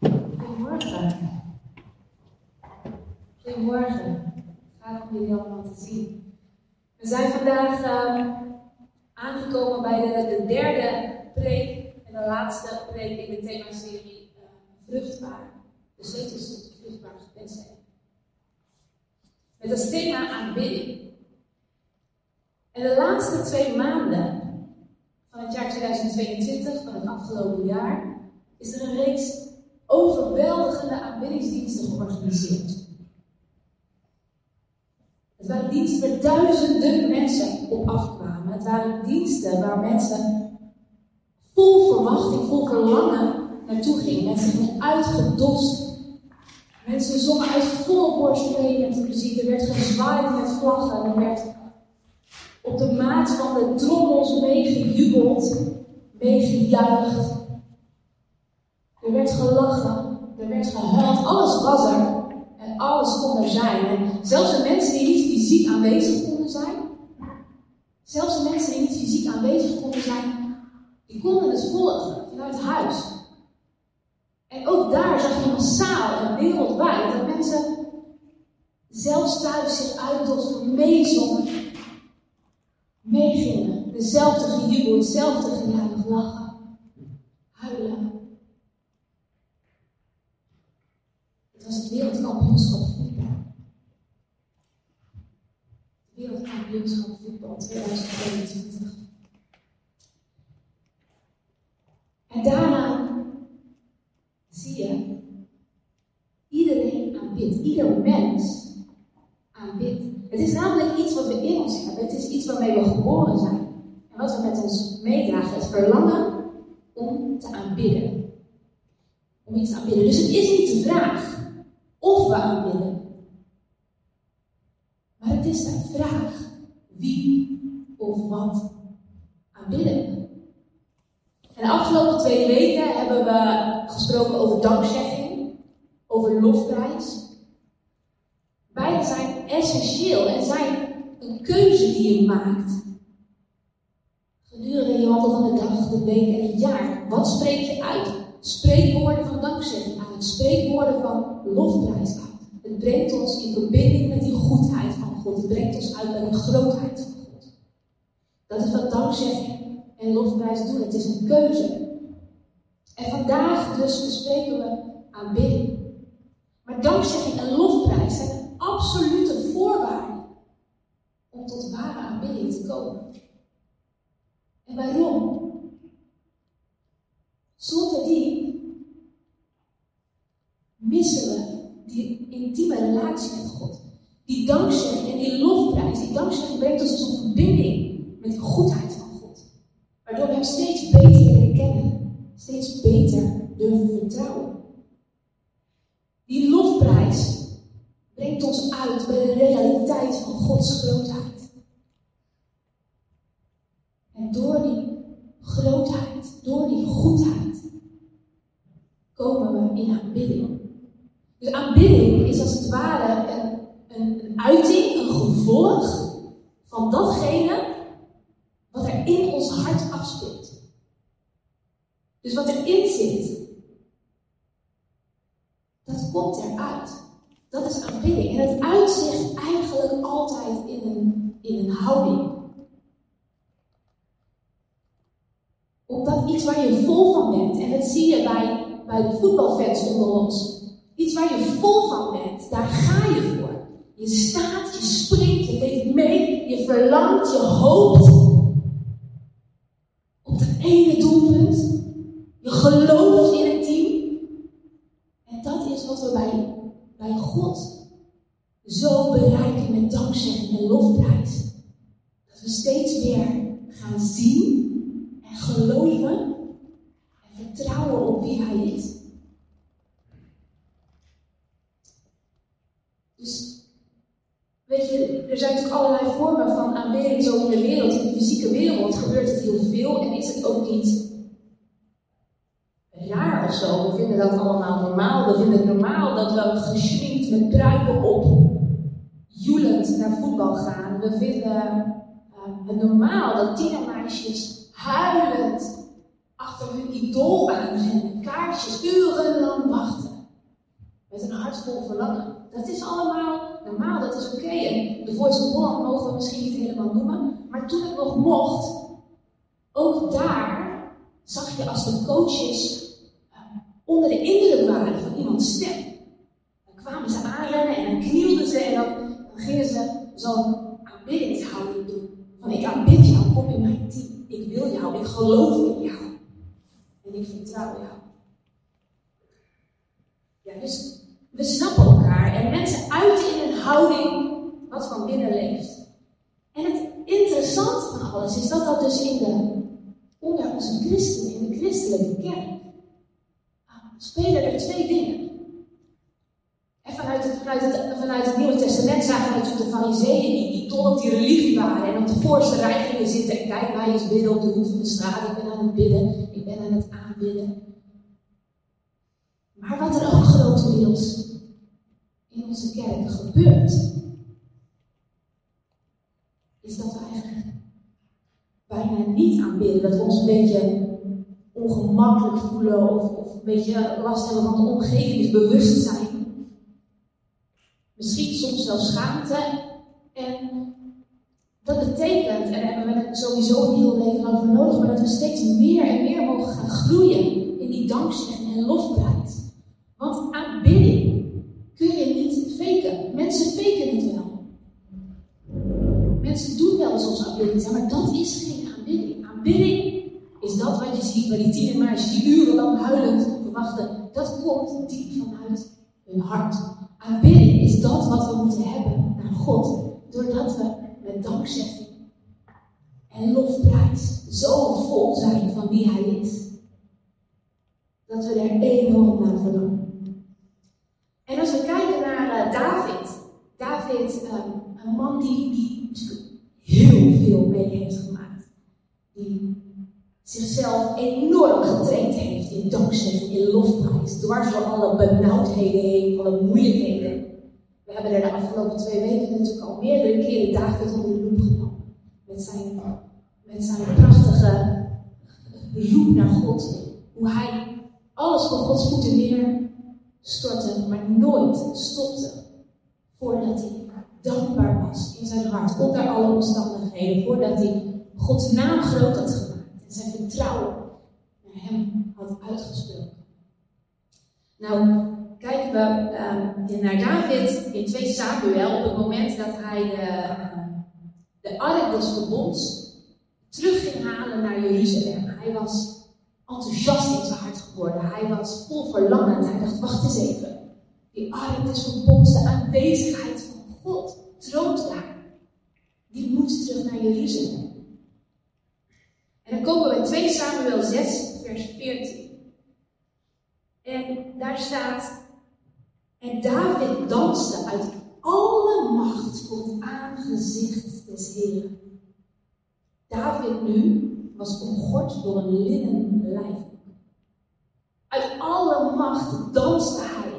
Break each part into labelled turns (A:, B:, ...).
A: Goedemorgen. Goedemorgen. Gaaf om jullie allemaal te zien. We zijn vandaag uh, aangekomen bij de, de, derde preek en de laatste preek in de themaserie uh, Vruchtbaar. De sleutels tot vruchtbaar gewend zijn. Met als thema aanbidding. En de laatste twee maanden van het jaar 2022, van het afgelopen jaar, is er een reeks overweldigende aanbiddingsdiensten georganiseerd. Het waren diensten waar duizenden mensen op afkwamen. Het waren diensten waar mensen vol verwachting, vol verlangen naartoe gingen. Mensen gingen uitgedost. Mensen zongen uit volle borst met de muziek. Er werd gezwaaid met vlaggen. Er werd op de maat van de trommels meegejubeld, meegejuicht. Er werd gelachen, er werd gehuild, alles was er. En alles kon er zijn. En zelfs de mensen die niet fysiek aanwezig konden zijn, zelfs de mensen die niet fysiek aanwezig konden zijn, die konden het volgen vanuit huis. En ook daar zag je massaal en wereldwijd dat mensen zelfs thuis zich uitdosten, meezongen, meegingen. Dezelfde gejubel, hetzelfde gejuich, lachen, huilen. Het was het wereldkampioenschap voetbal. Het wereldkampioenschap voetbal 2022. En daarna zie je iedereen aanbidt, ieder mens aanbidt. Het is namelijk iets wat we in ons hebben. Het is iets waarmee we geboren zijn. En wat we met ons meedragen. Het verlangen om te aanbidden. Om iets te aanbidden. Dus het is niet de vraag of we aanbidden. Maar het is de vraag wie of wat aanbidden En de afgelopen twee weken hebben we gesproken over dankzegging, over lofprijs. Beide zijn essentieel en zijn een keuze die je maakt. Gedurende je wandel van de dag, de week en het jaar. Wat spreek je uit? Spreekwoorden van dankzegging uit. Spreekwoorden van lofprijs uit. Het brengt ons in verbinding met die goedheid van God. Het brengt ons uit bij de grootheid van God. Dat is wat dankzegging en lofprijs doen. Het is een keuze. En vandaag dus bespreken we aanbidding. Maar dankzegging en lofprijs zijn absolute voorwaarde om tot ware aanbidding te komen. En waarom? Zonder die missen we die intieme relatie met God. Die dankzegging en die lofprijs, die dankzegging brengt ons tot verbinding met de goedheid van God. Waardoor we steeds steeds beter durven vertrouwen. Die lofprijs brengt ons uit bij de realiteit van Gods grootheid. En door die grootheid, door die goedheid, komen we in aanbidding. Dus aanbidding is als het ware een, een, een uiting, een gevolg van datgene wat er in ons hart afspeelt. Dus wat erin zit, dat komt eruit. Dat is aanbidding. En het uitzicht eigenlijk altijd in een, in een houding. Omdat iets waar je vol van bent, en dat zie je bij, bij de voetbalfans onder ons. Iets waar je vol van bent, daar ga je voor. Je staat, je springt, je leeft mee, je verlangt, je hoopt op dat ene doelpunt. Je gelooft in het team. En dat is wat we bij bij God zo bereiken met dankzegging en lofprijs. Dat we steeds meer gaan zien en geloven en vertrouwen op wie Hij is. Dus, weet je, er zijn natuurlijk allerlei vormen van aanbidding zo in de wereld. In de fysieke wereld gebeurt het heel veel en is het ook niet We vinden dat allemaal normaal. We vinden het normaal dat we geschminkt met pruiken op, joelend naar voetbal gaan. We vinden uh, het normaal dat tienermeisjes huilend achter hun idool aanzetten. Kaarsjes urenlang wachten een hart vol verlangen. Dat is allemaal normaal, dat is oké. En de Voice of Holland mogen we misschien niet helemaal noemen. Maar toen het nog mocht, ook daar zag je als de coaches onder de indruk waren van iemands stem. Dan kwamen ze aanrennen en dan knielden ze en dan, dan gingen ze zo'n aanbiddingshouding doen. Van ik aanbid jou, kom in mijn team. Ik wil jou, ik geloof in jou. En ik vertrouw jou. Ja, dus we snappen elkaar en mensen uiten in een houding wat van binnen leeft. En het interessante van alles is dat dat dus in de, onder onze christenen, in de christelijke kerk, spelen er twee dingen. En vanuit het, het, Nieuwe Testament zagen we natuurlijk de fariseeën die, die dol op die religie waren en op de voorste rij gingen zitten en kijk mij eens bidden op de hoek van de straat. Ik ben aan het bidden, ik ben aan het aanbidden. Maar wat er ook grotendeels in onze kerk gebeurt, is dat we eigenlijk bijna niet aanbidden. Dat we ons een beetje ongemakkelijk voelen of, een beetje last hebben van de omgevingsbewustzijn. Misschien soms zelfs schaamte. En dat betekent, en daar hebben we het sowieso een heel leven over nodig, maar dat we steeds meer en meer mogen gaan groeien in die dankzegging en lofprijs. Want aanbidding kun je niet faken. Mensen faken het wel. Mensen doen wel ze aanbidding maar dat is geen aanbidding. Aanbidding je ziet bij die tienermeisjes die urenlang huilend verwachten. Dat komt diep vanuit hun hart. Aanbidding is dat wat we moeten hebben naar God. Doordat we met dankzegging en lofprijs zo vol zijn van wie Hij is. Dat we er enorm naar verlangen. En als we kijken naar uh, David. David, um, een man die, die heel veel mee heeft gemaakt. Zichzelf enorm getraind heeft in dankzegging, in lofprijs. Dwars door alle benauwdheden heen, alle moeilijkheden. We hebben er de afgelopen twee weken natuurlijk al meerdere keren David onder de loep genomen. Met zijn, met zijn prachtige roep naar God. Hoe hij alles voor Gods voeten neer stortte, maar nooit stopte voordat hij dankbaar was in zijn hart, onder alle omstandigheden, voordat hij Gods naam groot had gemaakt en zijn vertrouwen naar hem had uitgesproken. Nou, kijken we uh, naar David in 2 Samuel op het moment dat hij de, uh, de ark des verbonds terug ging halen naar Jeruzalem. Hij was enthousiast in zijn hart geworden. Hij was vol verlangen. Hij dacht, wacht eens even. Die ark des verbonds, de aanwezigheid van God, troont daar. Die moet terug naar Jeruzalem. En dan komen we bij 2 Samuel 6, vers 14. En daar staat, en David danste uit alle macht voor het aangezicht des Heeren. David nu was omgord door een linnen lijf. Uit alle macht danste hij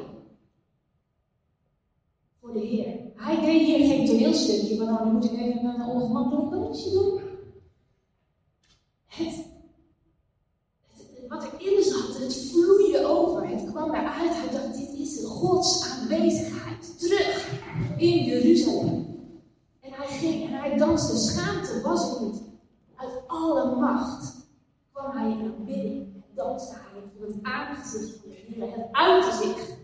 A: voor de Heer. Hij deed hier geen toneelstukje van, nou, dan moet ik even een ongemakkelijk dansje doen. Het, het, wat erin zat, het vloeide over. Het kwam eruit. Hij dacht, dit is Gods aanwezigheid. Terug in Jeruzalem. En hij ging en hij danste. Schaamte was er niet. Uit alle macht kwam hij in aanbidding. Danste hij voor het aangezicht van de Heer. Het uitte zich.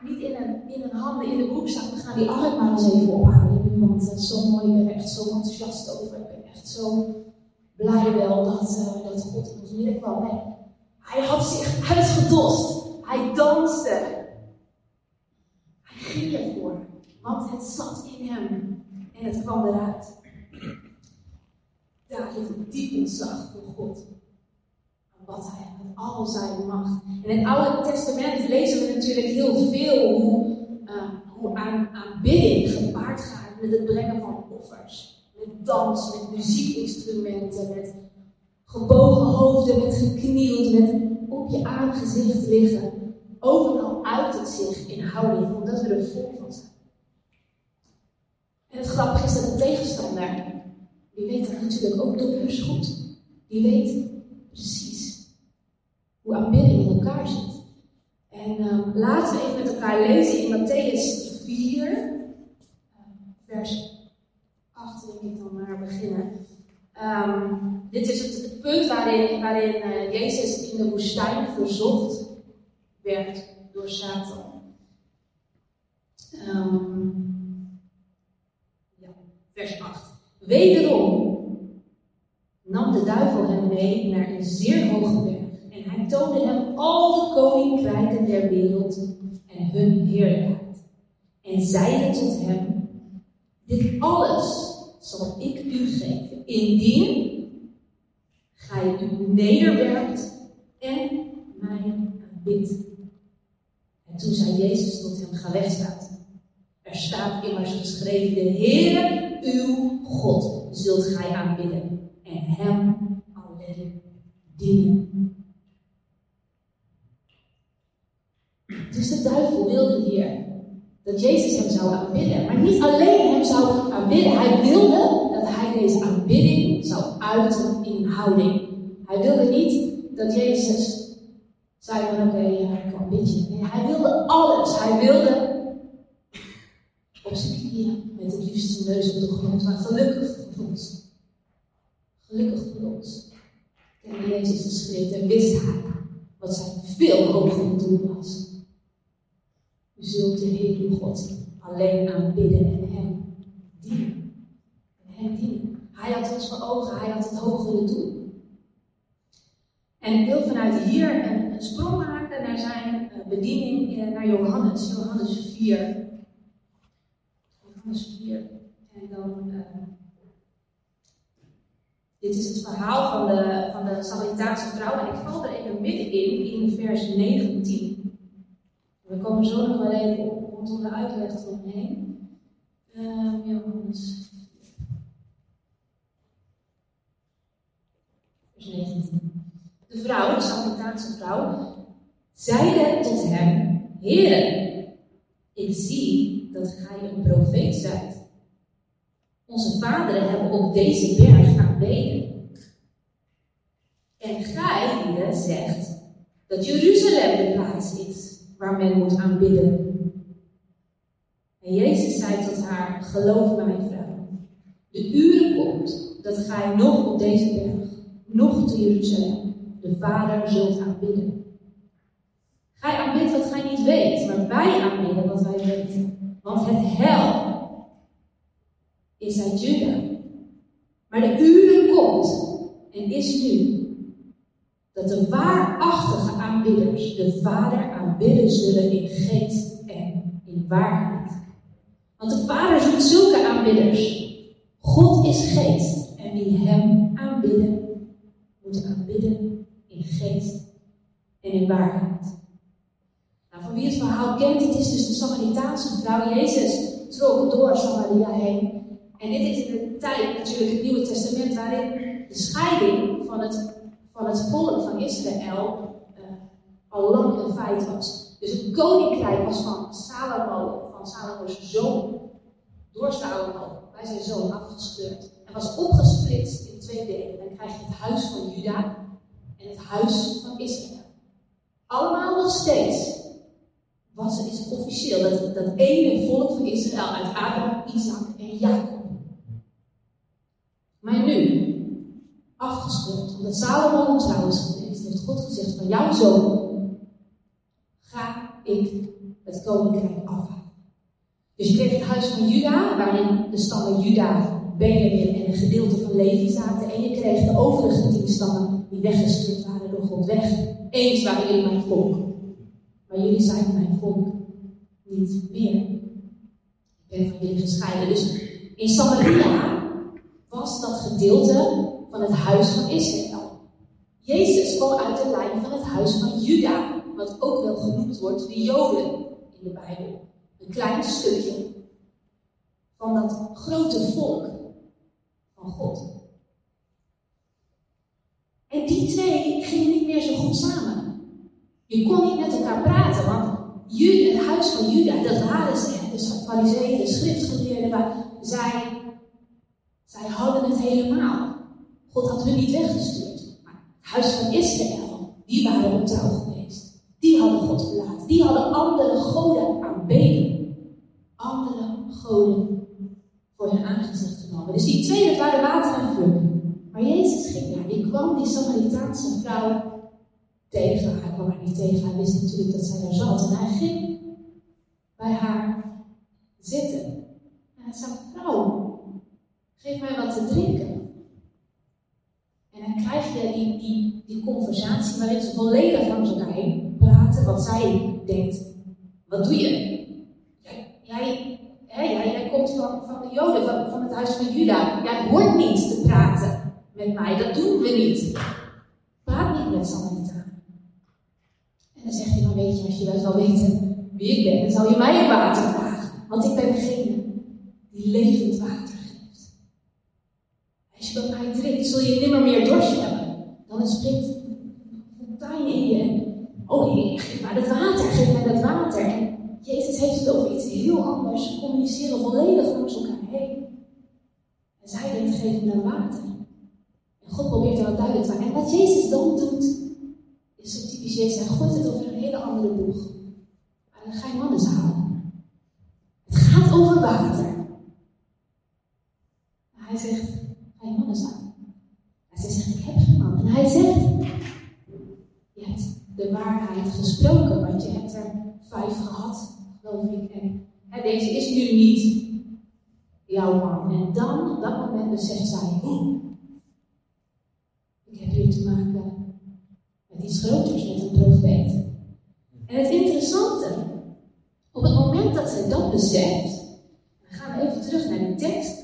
A: Niet in een, in een handen in de broekzak. We gaan die arm maar eens even ophalen. Want is zo mooi. Ik ben echt zo enthousiast over. Ik ben echt zo blij wel dat, uh, dat God in ons midden kwam. Hij had zich uitgedost. Hij danste. Hij ging ervoor. Want het zat in hem. En het kwam eruit. David een diep ontzag voor God. Wat hij met al zijn macht. In het Oude Testament lezen we natuurlijk heel veel hoe, uh, hoe aan, aanbidding gepaard gaat met het brengen van offers. Met dans, met muziekinstrumenten, met gebogen hoofden, met geknield, met op je aangezicht liggen. Overal uit het zich in houding, omdat we er vol van zijn. En het grappige is dat de tegenstander, die weet dat natuurlijk ook donders goed. Die weet precies hoe aanbidding in elkaar zit. En um, laten we even met elkaar lezen in Matthäus 4, vers 8 denk ik dan maar beginnen. Ehm, dit is het, punt waarin, waarin uh, Jezus in de woestijn verzocht werd door Satan. Ja, vers 8. Wederom nam de duivel hem mee naar een zeer hoge berg. En hij toonde hem al de koninkrijken der wereld en hun heerlijkheid. En zeide tot hem: Dit alles zal ik u geven, indien gij u nederwerpt en mij aanbidt. En toen zei Jezus tot hem: Ga weg, Er staat immers geschreven: De Heere, uw God, zult gij aanbidden en hem alleen dienen. Dus de duivel wilde hier dat Jezus hem zou aanbidden. Maar niet alleen hem zou aanbidden. Hij wilde dat hij deze aanbidding zou uiten in houding. Hij wilde niet dat Jezus zei van oké, okay, ja, ik je. Nee, hij wilde alles. Hij wilde op zijn knieën met het liefste neus op de grond. Maar gelukkig voor ons. Gelukkig voor ons. Kende Jezus de schrift en wist hij wat zijn veel hogere doel was. Zult de Heer uw God alleen aanbidden en Hem dienen. En Hem dienen. Hij had ons voor ogen, Hij had het hogere doel. En ik wil vanuit hier een, een sprong maken naar zijn uh, bediening uh, naar Johannes, Johannes 4. Johannes 4. En dan. Uh, dit is het verhaal van de, van de Samaritaanse vrouw. En ik val er even middenin, in vers 19. We komen zo nog wel even op rondom de uitleg eromheen. Vers 19. De vrouw, de Samaritaanse vrouw, zeide tot hem: Heere, ik zie dat gij een profeet zijt. Onze vaderen hebben op deze berg aanbeden. En gij, zegt dat Jeruzalem de plaats is waar men moet aanbidden. En Jezus zei tot haar: Geloof mij, vrouw. De uren komt dat gij nog op deze berg, nog te Jeruzalem, de Vader zult aanbidden. Gij aanbidt wat gij niet weet, maar wij aanbidden wat wij weten. Want het hel is uit Juda. Maar de uren komt en is nu dat de waarachtige aanbidders de Vader aanbidden zullen in geest en in waarheid. Want de Vader zoekt zulke aanbidders. God is geest en wie Hem aanbidden, moet aanbidden in geest en in waarheid. Nou, voor wie het verhaal kent, het is dus de Samaritaanse vrouw. Jezus trok door Samaria heen. En dit is de tijd, natuurlijk het Nieuwe Testament, waarin de scheiding van het van het volk van Israël uh, al lang een feit was. Dus het koninkrijk was van Salomo, van Salomo's zoon, door Salomo, bij zijn zoon afgescheurd. En was opgesplitst in twee delen. Dan krijg je het huis van Juda en het huis van Israël. Allemaal nog steeds was het, is officieel dat dat ene volk van Israël uit Abraham, Isaac en Jacob. Maar nu, afgesloten. Omdat Salomo ontrouw is geweest, heeft God gezegd van jouw zoon ga ik het koninkrijk afhalen. Dus je kreeg het huis van Juda, waarin de stammen Juda, Benjamin en een gedeelte van Levi zaten. En je kreeg de overige tien stammen die weggestuurd waren door God weg. Eens waren jullie mijn volk. Maar jullie zijn mijn volk niet meer. Ik ben van jullie gescheiden. Dus in Samaria was dat gedeelte van het huis van Israël. Jezus kwam uit de lijn van het huis van Juda, wat ook wel genoemd wordt de Joden in de Bijbel. Een klein stukje van dat grote volk van God. En die twee gingen niet meer zo goed samen. Je kon niet met elkaar praten, want het huis van Juda, dat waren ze, de fariseeën, de schriftgeleerden, zij, zij hadden het helemaal. God had hun niet weggestuurd. Maar het huis van Israël, die waren ontrouw geweest. Die hadden God verlaten. Die hadden andere goden aanbeden. Andere goden voor hun aangezicht genomen. Dus die twee, dat waren water en vuur. Maar Jezus ging daar. Die kwam die Samaritaanse vrouw tegen. Hij kwam haar niet tegen. Hij wist natuurlijk dat zij daar zat. En hij ging bij haar zitten. En hij zei, vrouw, geef mij wat te drinken. Krijg je die, die, conversatie waarin ze volledig langs elkaar praten. Wat zij denkt, wat doe je? Jij, hè, jij, jij komt van, van de Joden, van, van het huis van Juda. Jij hoort niet te praten met mij, dat doen we niet. Praat niet met Samaritanen. En dan zegt hij, dan weet je, als je wel zou weten wie ik ben, dan zou je mij om water vragen. Want ik ben degene die levend water zul je nimmer meer dorst hebben. Dan springt een fontein in je. Oh Heer, geef dat water, geef mij dat water. Jezus heeft het over iets heel anders. Ze communiceren volledig langs elkaar heen. En zij denkt, geef me water. En God probeert er wat duidelijk te maken. En wat Jezus dan doet, is zo typisch Jezus. Hij gooit het over een hele andere boeg. En dan ga je mannen halen. Het gaat over water. Hij zegt, ga je mannen halen. En zij zegt, ik heb geen man. En hij zegt, je hebt de waarheid gesproken, want je hebt er vijf gehad, geloof ik. En deze is nu niet jouw man. En dan, op dat moment, beseft zij, ik heb hier te maken met iets groters, met een profeet. En het interessante, op het moment dat zij dat beseft, dan gaan we even terug naar die tekst,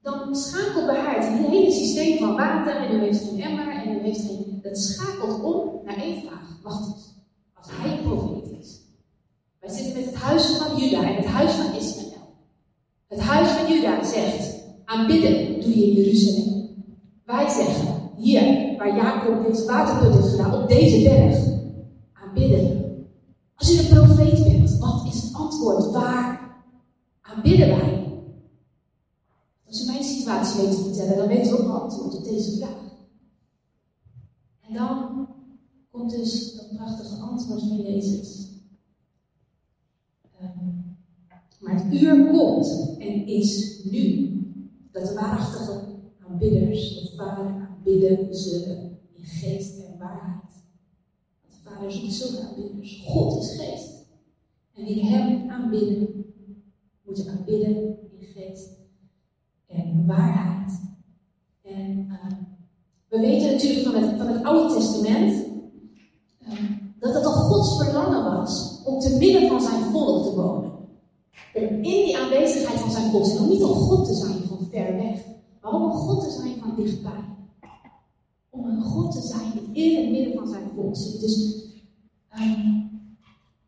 A: dan schakelt bij haar het hele systeem water en heeft geen emmer en u heeft geen. Dat schakelt om naar één vraag. Wacht eens. Als hij een profeet is. Wij zitten met het huis van Juda en het huis van Ismaël. Het huis van Juda zegt: aanbidden doe je in Jeruzalem. Wij zeggen: hier, waar Jacob deze waterput heeft gedaan, op deze berg, aanbidden. Als u een profeet bent, wat is het antwoord? Waar aanbidden wij? Situatie weet te dan weet u ook antwoord op deze vraag. En dan komt dus dat prachtige antwoord van Jezus. Um, maar het uur komt en is nu dat de waarachtige aanbidders de Vader aanbidden zullen in geest en waarheid. Want de Vader zoekt zulke aanbidders. God is geest. En wie Hem aanbidden, moeten aanbidden in geest en waarheid. En uh, we weten natuurlijk van het, van het Oude Testament uh, dat het al Gods verlangen was om te midden van zijn volk te wonen. Om in die aanwezigheid van zijn volk zijn. Om niet om God te zijn van ver weg, maar om God te zijn van dichtbij. Om een God te zijn in het midden van zijn volk. Dus um,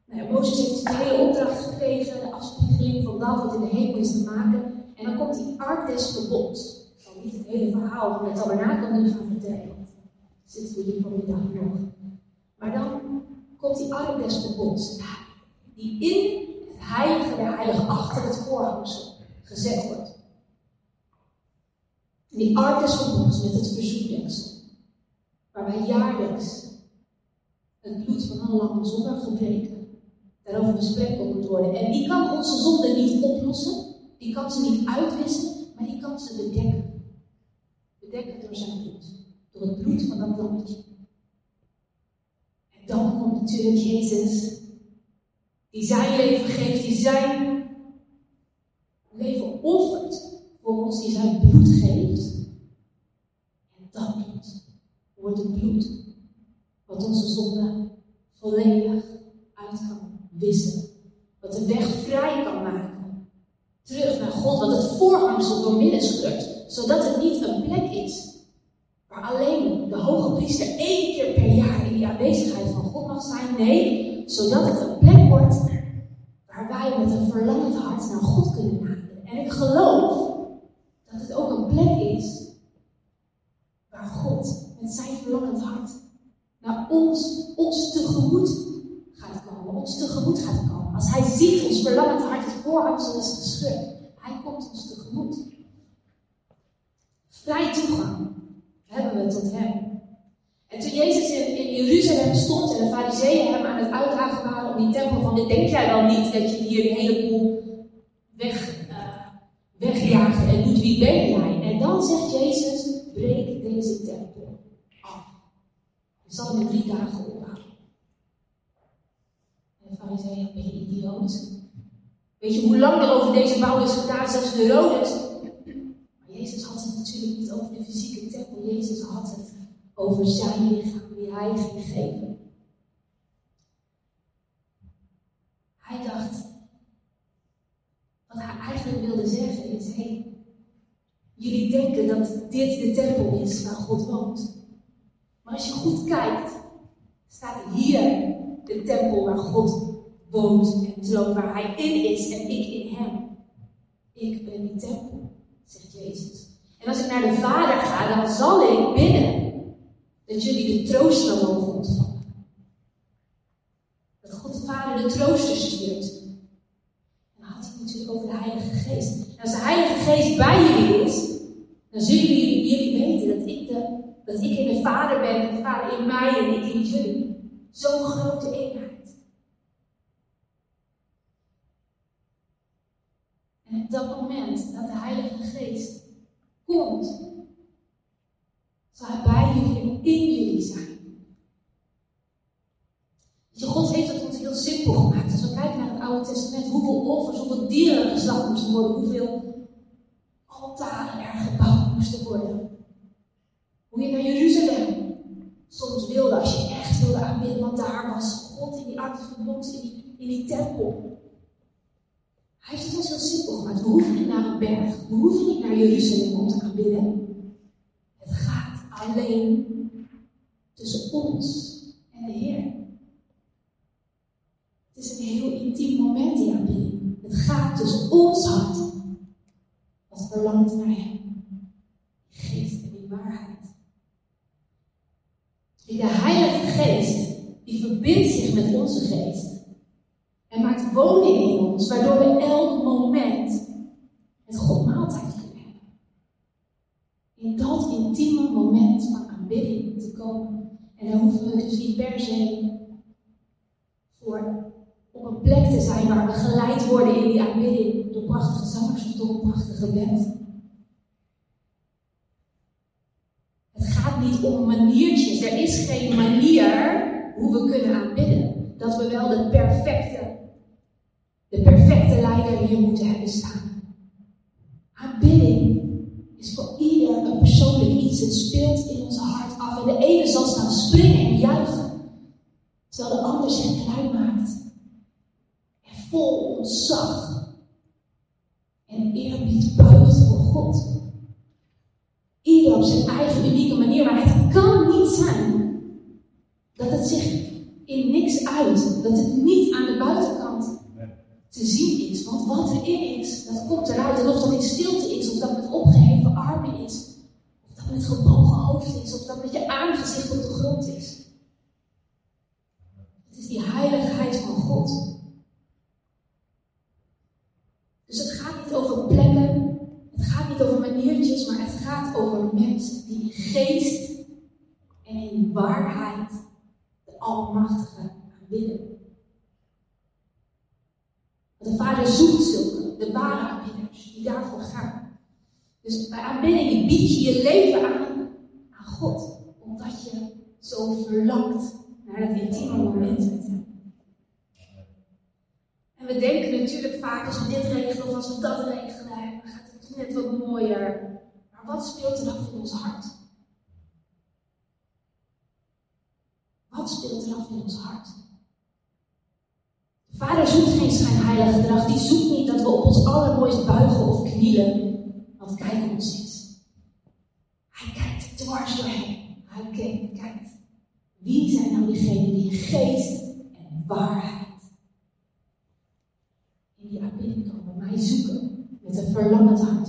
A: nou ja, Mozes heeft de hele opdracht gekregen, de afspiegeling van dat wat in de hemel is te maken. En dan komt die ark des verbonds. Ik zal niet het hele verhaal van het tabernakel nu gaan vertellen, zitten we hier vanmiddag nog. Maar dan komt die ark des die in het heilige der heiligen achter het voorhangsel gezet wordt. Die ark des met het verzoekdeksel, waarbij jaarlijks het bloed van een lam zonder gebreken daarover besproken moet worden. En die kan onze zonde niet oplossen. Die kan ze niet uitwissen, maar die kan ze bedekken. Bedekken door zijn bloed. Door het bloed van dat lammetje. En dan komt natuurlijk Jezus, die zijn leven geeft, die zijn leven offert voor ons, die zijn bloed geeft. En dat bloed wordt het bloed wat onze zonde volledig uit kan wissen. Wat de weg vrij kan maken terug naar God, wat het voorhangsel doormidden scheurt, zodat het niet een plek is waar alleen de hoge priester één keer per jaar in die aanwezigheid van God mag zijn. Nee, zodat het een plek wordt waar wij met een verlangend hart naar God kunnen naderen. En ik geloof dat het ook een plek is waar God met zijn verlangend hart naar ons, ons tegemoet gaat komen, ons tegemoet gaat komen. Als hij ziet ons verlangend hart, het voorhangsel is gescheurd. Hij komt ons tegemoet. Vrij toegang hebben we tot hem. En toen Jezus in, in Jeruzalem stond en de fariseeën hem aan het uitdagen waren om die tempel van, denk jij wel niet dat je hier een heleboel weg, uh, wegjaagt en doet wie ben jij? En dan zegt Jezus, breek deze tempel af. Je zal hem drie dagen opbouwen. Fariseeën, ben je idioot? Weet je hoe lang er over deze bouw is gedaan, zelfs de Herodes? Maar Jezus had het natuurlijk niet over de fysieke tempel. Jezus had het over zijn lichaam, die hij ging geven. Hij dacht, wat hij eigenlijk wilde zeggen is, hey, jullie denken dat dit de tempel is waar God woont. Maar als je goed kijkt, staat hier de tempel waar God woont en troont, waar hij in is en ik in hem. Ik ben die tempel, zegt Jezus. En als ik naar de Vader ga, dan zal ik binnen dat jullie de trooster mogen ontvangen. Dat God de Vader de trooster stuurt. En dan had hij natuurlijk over de Heilige Geest. En als de Heilige Geest bij jullie is, dan zullen jullie, weten dat ik, de, dat ik in de Vader ben, en de Vader in mij en ik in jullie. Zo'n grote eenheid. En op dat moment dat de Heilige Geest komt, zal hij bij jullie en in jullie zijn. je, God heeft het ons heel simpel gemaakt. Als we kijken naar het Oude Testament, hoeveel offers, hoeveel dieren geslacht moesten worden, hoeveel altaren er gebouwd moesten worden. Hoe je naar Jeruzalem soms wilde, als je echt wilde aanbidden, want daar was God in die ark verbond, in die, in die tempel. Hij heeft het ons heel simpel gemaakt. We hoeven niet naar een berg, we hoeven niet naar Jeruzalem om te aanbidden. Het gaat alleen tussen ons en de Heer. Het is een heel intiem moment, die aanbidding. Het gaat tussen ons hart, wat verlangt naar Hem. Die geest en die waarheid. De Heilige Geest, die verbindt zich met onze geest. En maakt woning in ons, waardoor we elk moment met God maaltijd kunnen hebben. In dat intieme moment van aanbidding te komen. En daar hoeven we dus niet per se voor op een plek te zijn waar we geleid worden in die aanbidding door prachtige zangers of door een prachtige band. Het gaat niet om maniertjes. Er is geen manier hoe we kunnen aanbidden. Dat we wel de perfecte, de perfecte leider hier moeten hebben staan. Aanbidding is voor ieder een persoonlijk iets. Het speelt in ons hart af. En de ene zal staan springen en juichen. Terwijl de ander zich klein maakt. En vol ontzag. En eerbied buigt voor God. Ieder op zijn eigen unieke manier. Maar het kan niet zijn dat het zich in niks uit. Dat het niet aan de buitenkant te zien is. Want wat erin is, dat komt eruit. En of dat in stilte is, of dat met opgeheven armen is, of dat met gebogen hoofd is, of dat met je aangezicht op de grond is. Het is die heiligheid van God. Dus het gaat niet over plekken, het gaat niet over maniertjes, maar het gaat over mensen die in geest en in waarheid de Almachtige aanbidden. De Vader zoekt zulke, de ware aanbidders, die daarvoor gaan. Dus bij aanbidding bied je je leven aan aan God, omdat je zo verlangt naar dat intieme moment met Hem. En we denken natuurlijk vaak als we dit regelen of als we dat regelen, dan gaat het net wat mooier. Maar wat speelt er af in ons hart? Wat speelt er af in ons hart? Vader zoekt geen schijnheilig gedrag. Die zoekt niet dat we op ons allermooist buigen of knielen. Want kijk ons eens. Hij kijkt dwars doorheen. Hij kijkt, kijkt. Wie zijn nou diegenen die in geest en waarheid in die aanbidding komen, mij zoeken met een verlangend hart?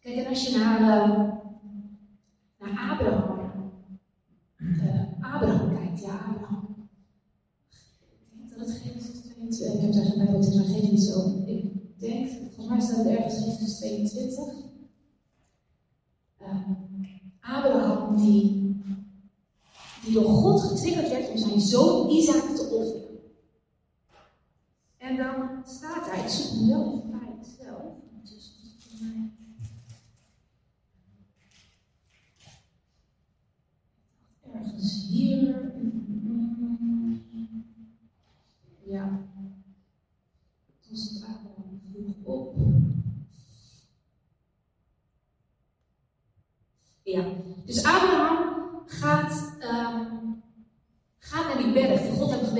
A: Kijk, en als je naar, uh, naar Abraham, uh, Abraham kijkt, ja, Abraham dat Genesis 22, ik heb daar geen Bijbeltekst, maar geen niet zo. Ik denk, volgens mij staat het ergens in 22. Uh, ehm, Abraham die, die door God getriggerd werd om zijn zoon Isaac te offeren. En dan staat hij, zoek hem wel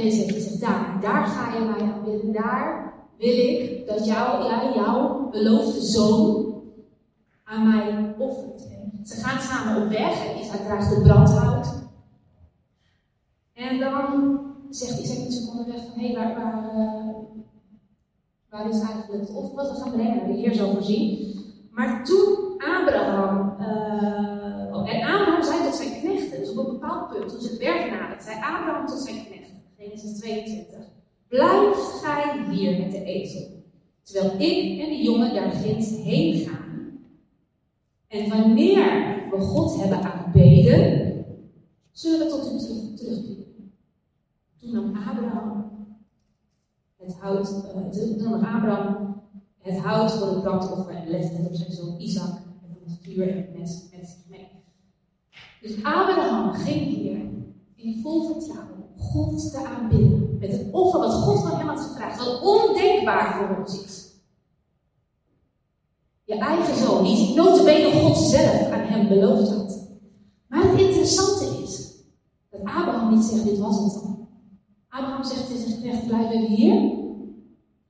A: gewezen heeft. Hij zegt, daar, daar ga je mij aanbidden. Daar wil ik dat jou, jij jouw beloofde zoon aan mij offert. ze gaan samen op weg en Isaac draagt het brandhout. En dan zegt Isaac natuurlijk onderweg van, hé, hey, waar, waar, uh, waar is eigenlijk het offer wat we gaan brengen? De Heer zal voorzien. Maar toen Abraham, uh, oh, en Abraham zei tot zijn knechten, dus op een bepaald punt, toen ze het berg nadert, zei Abraham tot zijn knechten, Genesis 22, blijf gij hier met de ezel, terwijl ik en de jongen daar ginds heen gaan. En wanneer we God hebben aanbeden, zullen we tot u terug, terugkeren. Toen nam Abraham het hout, uh, toen Abraham het hout voor het brandoffer en legde het op zijn zoon Isaac en dan het vuur en het met zich mee. Dus Abraham ging hier in vol vertrouwen God te aanbidden. Met het offer wat God van hem had gevraagd. Wat ondenkbaar voor ons is. Je eigen zoon, die notabene God zelf aan hem beloofd had. Maar het interessante is dat Abraham niet zegt, dit was het dan. Abraham zegt tegen zijn knecht, blijf even hier.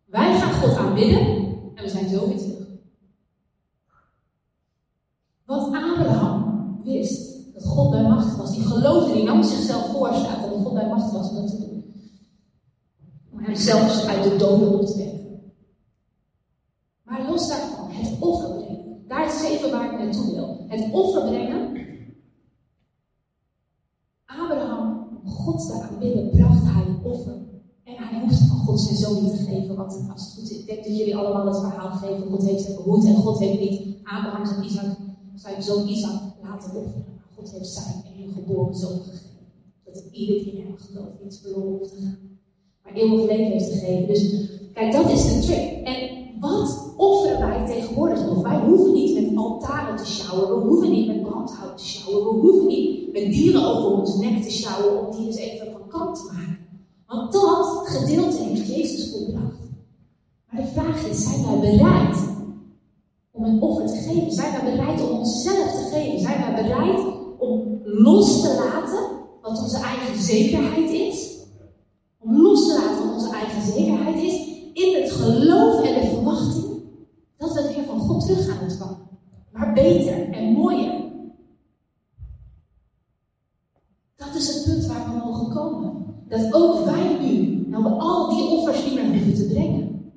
A: Wij gaan God aanbidden en we zijn zo weer terug. Wat Abraham wist, dat God bij macht was, die geloofde, die nam zichzelf voor, staat God bij macht was dat te doen. Om hem zelfs uit de doden op te wekken. Maar los daarvan, het offer brengen. Daar is even waar ik naartoe wil. Het offer brengen. Abraham, God te aanbidden, bracht hij offer. En hij hoeft van God zijn zoon niet te geven. Want als het goed is, ik denk dat jullie allemaal het verhaal geven. God heeft hem behoed en God heeft niet Abraham zijn, Isaac, zijn zoon Isaac laten offeren. Maar God heeft zijn enige geboren zoon gegeven. Dat ieder die in iets verloren hoeft te gaan. Maar eeuwig leven heeft gegeven. Dus kijk, dat is de trick. En wat offeren wij tegenwoordig nog? Wij hoeven niet met altaren te sjouwen. We hoeven niet met brandhout te sjouwen. We hoeven niet met dieren over ons nek te sjouwen om die eens even van kant te maken. Want dat gedeelte heeft Jezus volbracht. Maar de vraag is, zijn wij bereid om een offer te geven? Zijn wij bereid om onszelf te geven? Zijn wij bereid om los te laten wat onze eigen zekerheid is? Om los te laten wat onze eigen zekerheid is in het geloof en de verwachting dat we weer van God terug gaan ontvangen. Maar beter en mooier. Dat is het punt waar we mogen komen. Dat ook wij nu, nou al die offers niet meer hoeven te brengen.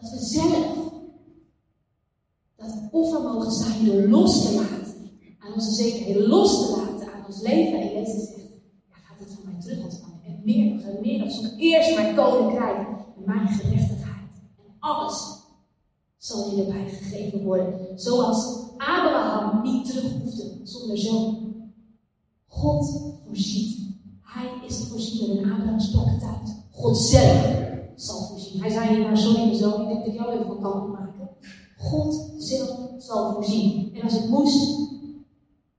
A: Dat we zelf dat offer mogen zijn los te laten. Aan onze zekerheid los te laten aan ons leven. En Jezus zegt, ja, gaat het van mij terug ontvangen. En meer nog en meer nog. Zo'n eerst en mijn gerechtigheid. En alles zal je erbij gegeven worden. Zoals Abraham niet terug hoefde zonder zoon. God voorziet hij is de voorziener en Abraham sprak het uit. God zelf zal voorzien. Hij zei niet maar sorry mijn zoon, ik denk dat jou even van kan maken. God zelf zal voorzien. En als het moest,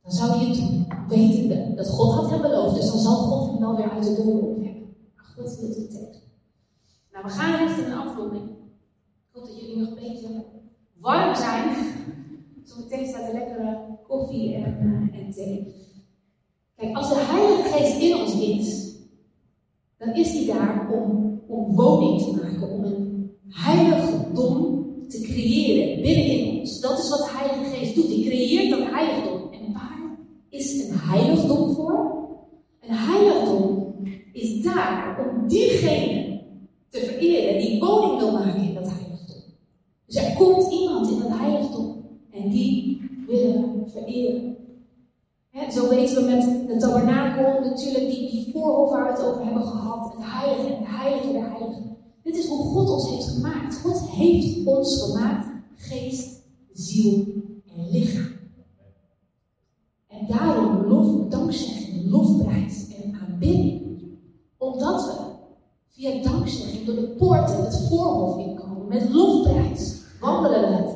A: dan zou hij het doen. Wetende dat God had hem beloofd. Dus dan zal God hem wel weer uit de doden opwekken. Maar God wil het tegen. Nou, we gaan richting een afronding. Ik hoop dat jullie nog een beetje warm zijn. Zometeen staat er lekkere koffie en, uh, en thee. Kijk, als de Heilige Geest in ons is, dan is die daar om, om woning te maken, om een heiligdom te creëren binnenin ons. Dat is wat de Heilige Geest doet. Die creëert dat heiligdom. En waar is een heiligdom voor? Een heiligdom is daar om diegene te vereren die woning wil maken in dat heiligdom. Dus er komt iemand in dat heiligdom en die willen we vereren zo weten we met de tabernakel natuurlijk die, die waar we het over hebben gehad. Het heilige en de heilige der heiligen. Dit is hoe God ons heeft gemaakt. God heeft ons gemaakt. Geest, ziel en lichaam. En daarom lof, dankzegging, lofprijs en aanbidding zodat we via dankzegging door de poorten het voorhof inkomen. Met lofprijs wandelen het,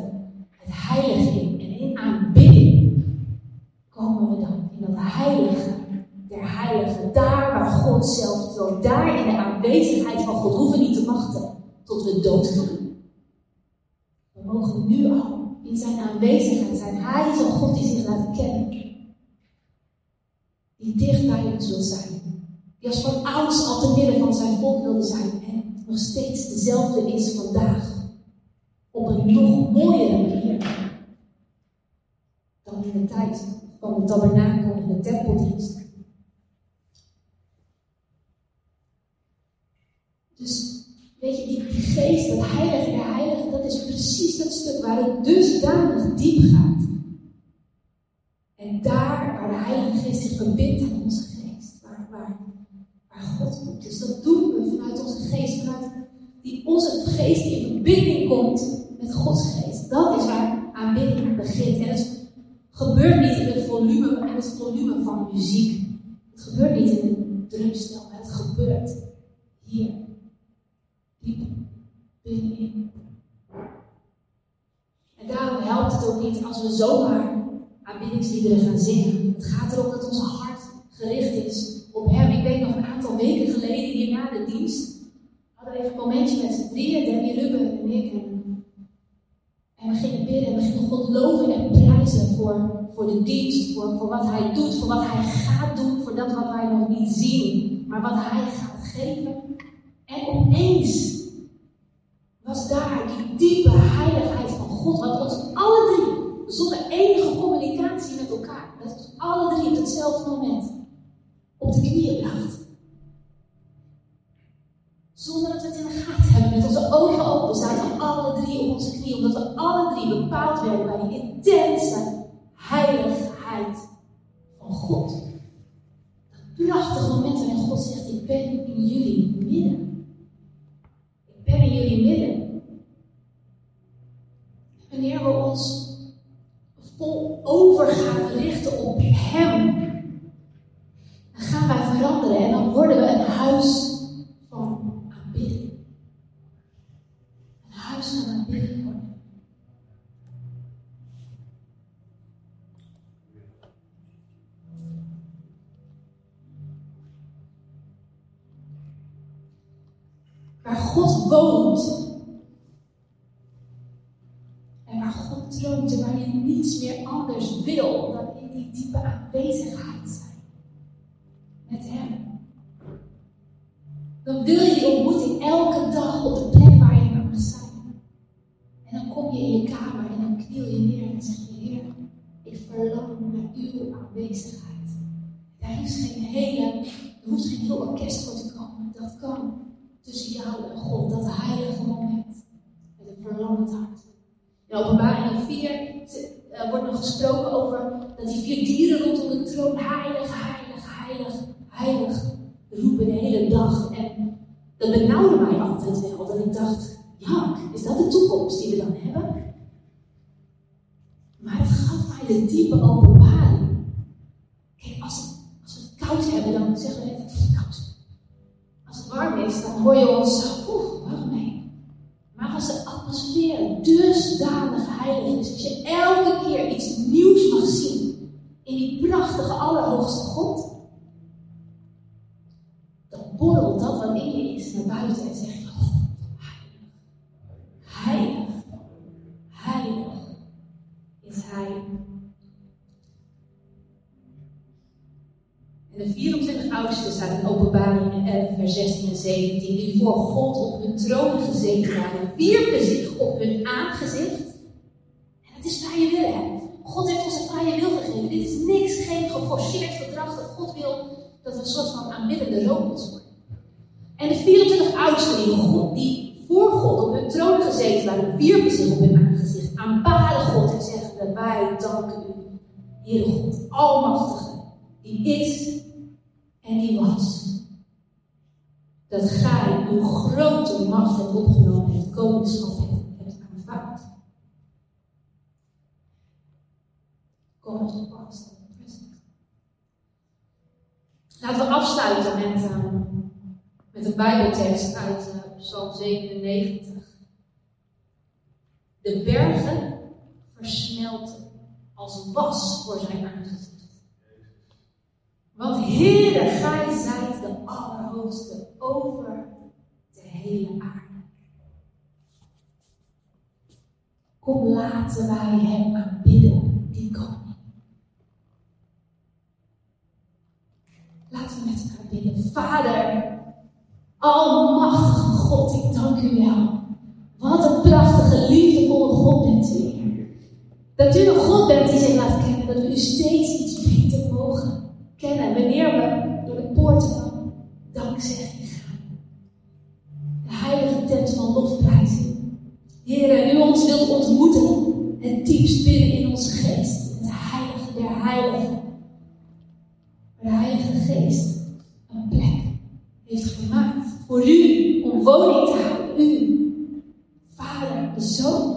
A: heilige in. En in aanbidding komen we dan in dat heilige der heiligen. Daar waar God zelf troont. Daar in de aanwezigheid van God hoeven we niet te wachten tot we doodgaan. We mogen nu al in zijn aanwezigheid zijn. Hij is een God die zich laat kennen. Die dicht bij ons wil zijn. Die als van ouds al te midden van zijn volk wilde zijn. En nog steeds dezelfde is vandaag. Op een nog mooiere manier. Dan in de tijd van de tabernakel en de tempeldienst. Dus weet je, die, geest, dat heilige de heilige, dat is precies dat stuk waar het dusdanig diep gaat. En daar waar de Heilige Geest zich verbindt aan onze geest, waar, waar, God komt. Dus dat doen we vanuit onze geest, vanuit die, onze geest die in verbinding komt met Gods geest. Dat is waar aanbidding begint. En het gebeurt niet in het volume, in het volume van muziek. Het gebeurt niet in een drumstel, maar het gebeurt hier diep binnenin. En daarom helpt het ook niet als we zomaar aanbiddingsliederen gaan zingen. Het gaat erom dat ons hart gericht is op Hem. Ik weet nog een aantal weken geleden hier na de dienst. Hadden we even een momentje met z'n drieën, Debbie Ruben en ik. En, we gingen bidden en we gingen God loven en prijzen voor, voor de dienst, voor, voor wat Hij doet, voor wat Hij gaat doen, voor dat wat wij nog niet zien, maar wat Hij gaat geven. En opeens was daar die diepe heiligheid van God, wat ons alle drie, zonder enige communicatie met elkaar, dat alle drie op hetzelfde moment op de knieën bracht. Zonder dat we het in de gaten hebben, met onze ogen open, zaten alle drie op onze knieën, omdat we alle drie God, dat heilige moment. Met een verlangend hart. In openbaring 4 uh, wordt nog gesproken over dat die vier dieren rondom de troon heilig, heilig, heilig, heilig roepen de hele dag. En dat benauwde mij altijd wel, dat ik dacht, ja, is dat de toekomst die we dan hebben? Maar het gaf mij de diepe openbaring. Kijk, als, het, als we het koud hebben, dan zeggen we is, dan hoor je ons, oeh, warm mee. Maar als de atmosfeer dusdanig heilig is, als je elke keer iets nieuws mag zien in die prachtige, allerhoogste God, dan borrelt dat wat in je is naar buiten en zeg staat in openbaring 11, vers 16 en 17, die voor God op hun troon gezeten waren, wierpen zich op hun aangezicht. En het is vrije wil, hè? God heeft ons een vrije wil gegeven. Dit is niks, geen geforceerd gedrag dat God wil dat we een soort van aanbiddende robots worden. En de 24 oudsten die, die voor God op hun troon gezeten waren, wierpen zich op hun aangezicht, aanbaden God en zeggen: Wij danken u, Heere God, Almachtige, die is en die was dat gij uw grote macht hebt opgenomen en het koningschap hebt aanvaard. Kom op de past Laten we afsluiten met, eh, met een Bijbeltekst uit uh, Psalm 97. De bergen versmelten als was voor zijn aangezicht. Want Heere, gij zijt de Allerhoogste over de hele aarde. Kom, laten wij hem aanbidden, die koning. Laten we met elkaar bidden. Vader, almachtige God, ik dank u wel. Wat een prachtige, liefdevolle God bent u. Dat u een God bent die zich laat kennen, dat u steeds iets biedt kennen wanneer we door de poorten van dankzegging gaan. De heilige tent van lofprijzing. Heren, u ons wilt ontmoeten en diepst binnen in onze geest. Het heilige der heiligen. De heilige geest een plek heeft gemaakt voor u om woning te houden. U, Vader, de Zoon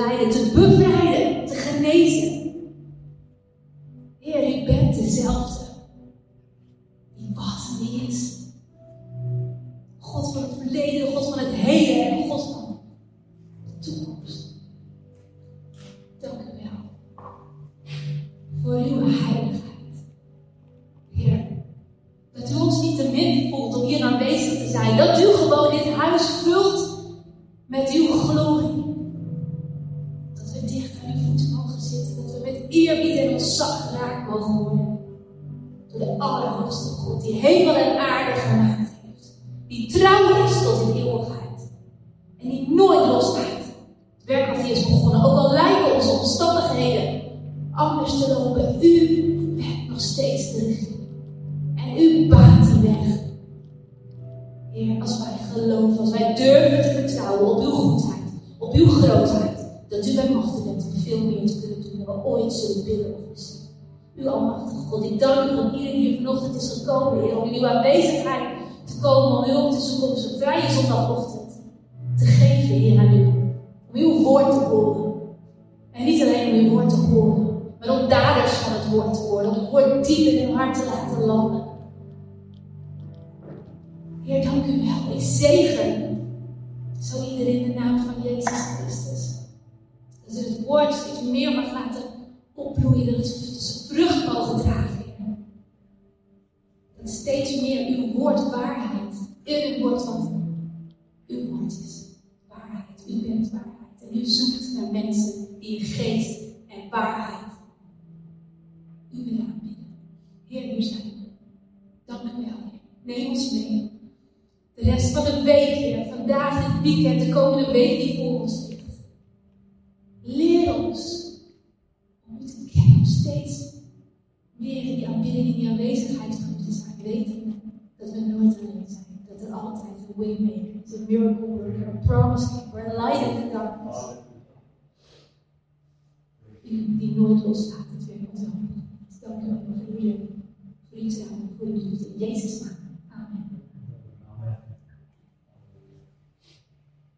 A: lijden, te buffelen En niet alleen om je woord te horen, maar om daders van het woord te worden. Om het woord diep in hun hart te laten landen. Heer, dank u wel. Ik zegen zo iedereen in de naam van Jezus Christus. Dat ze het woord iets meer mag laten opbloeien Yes.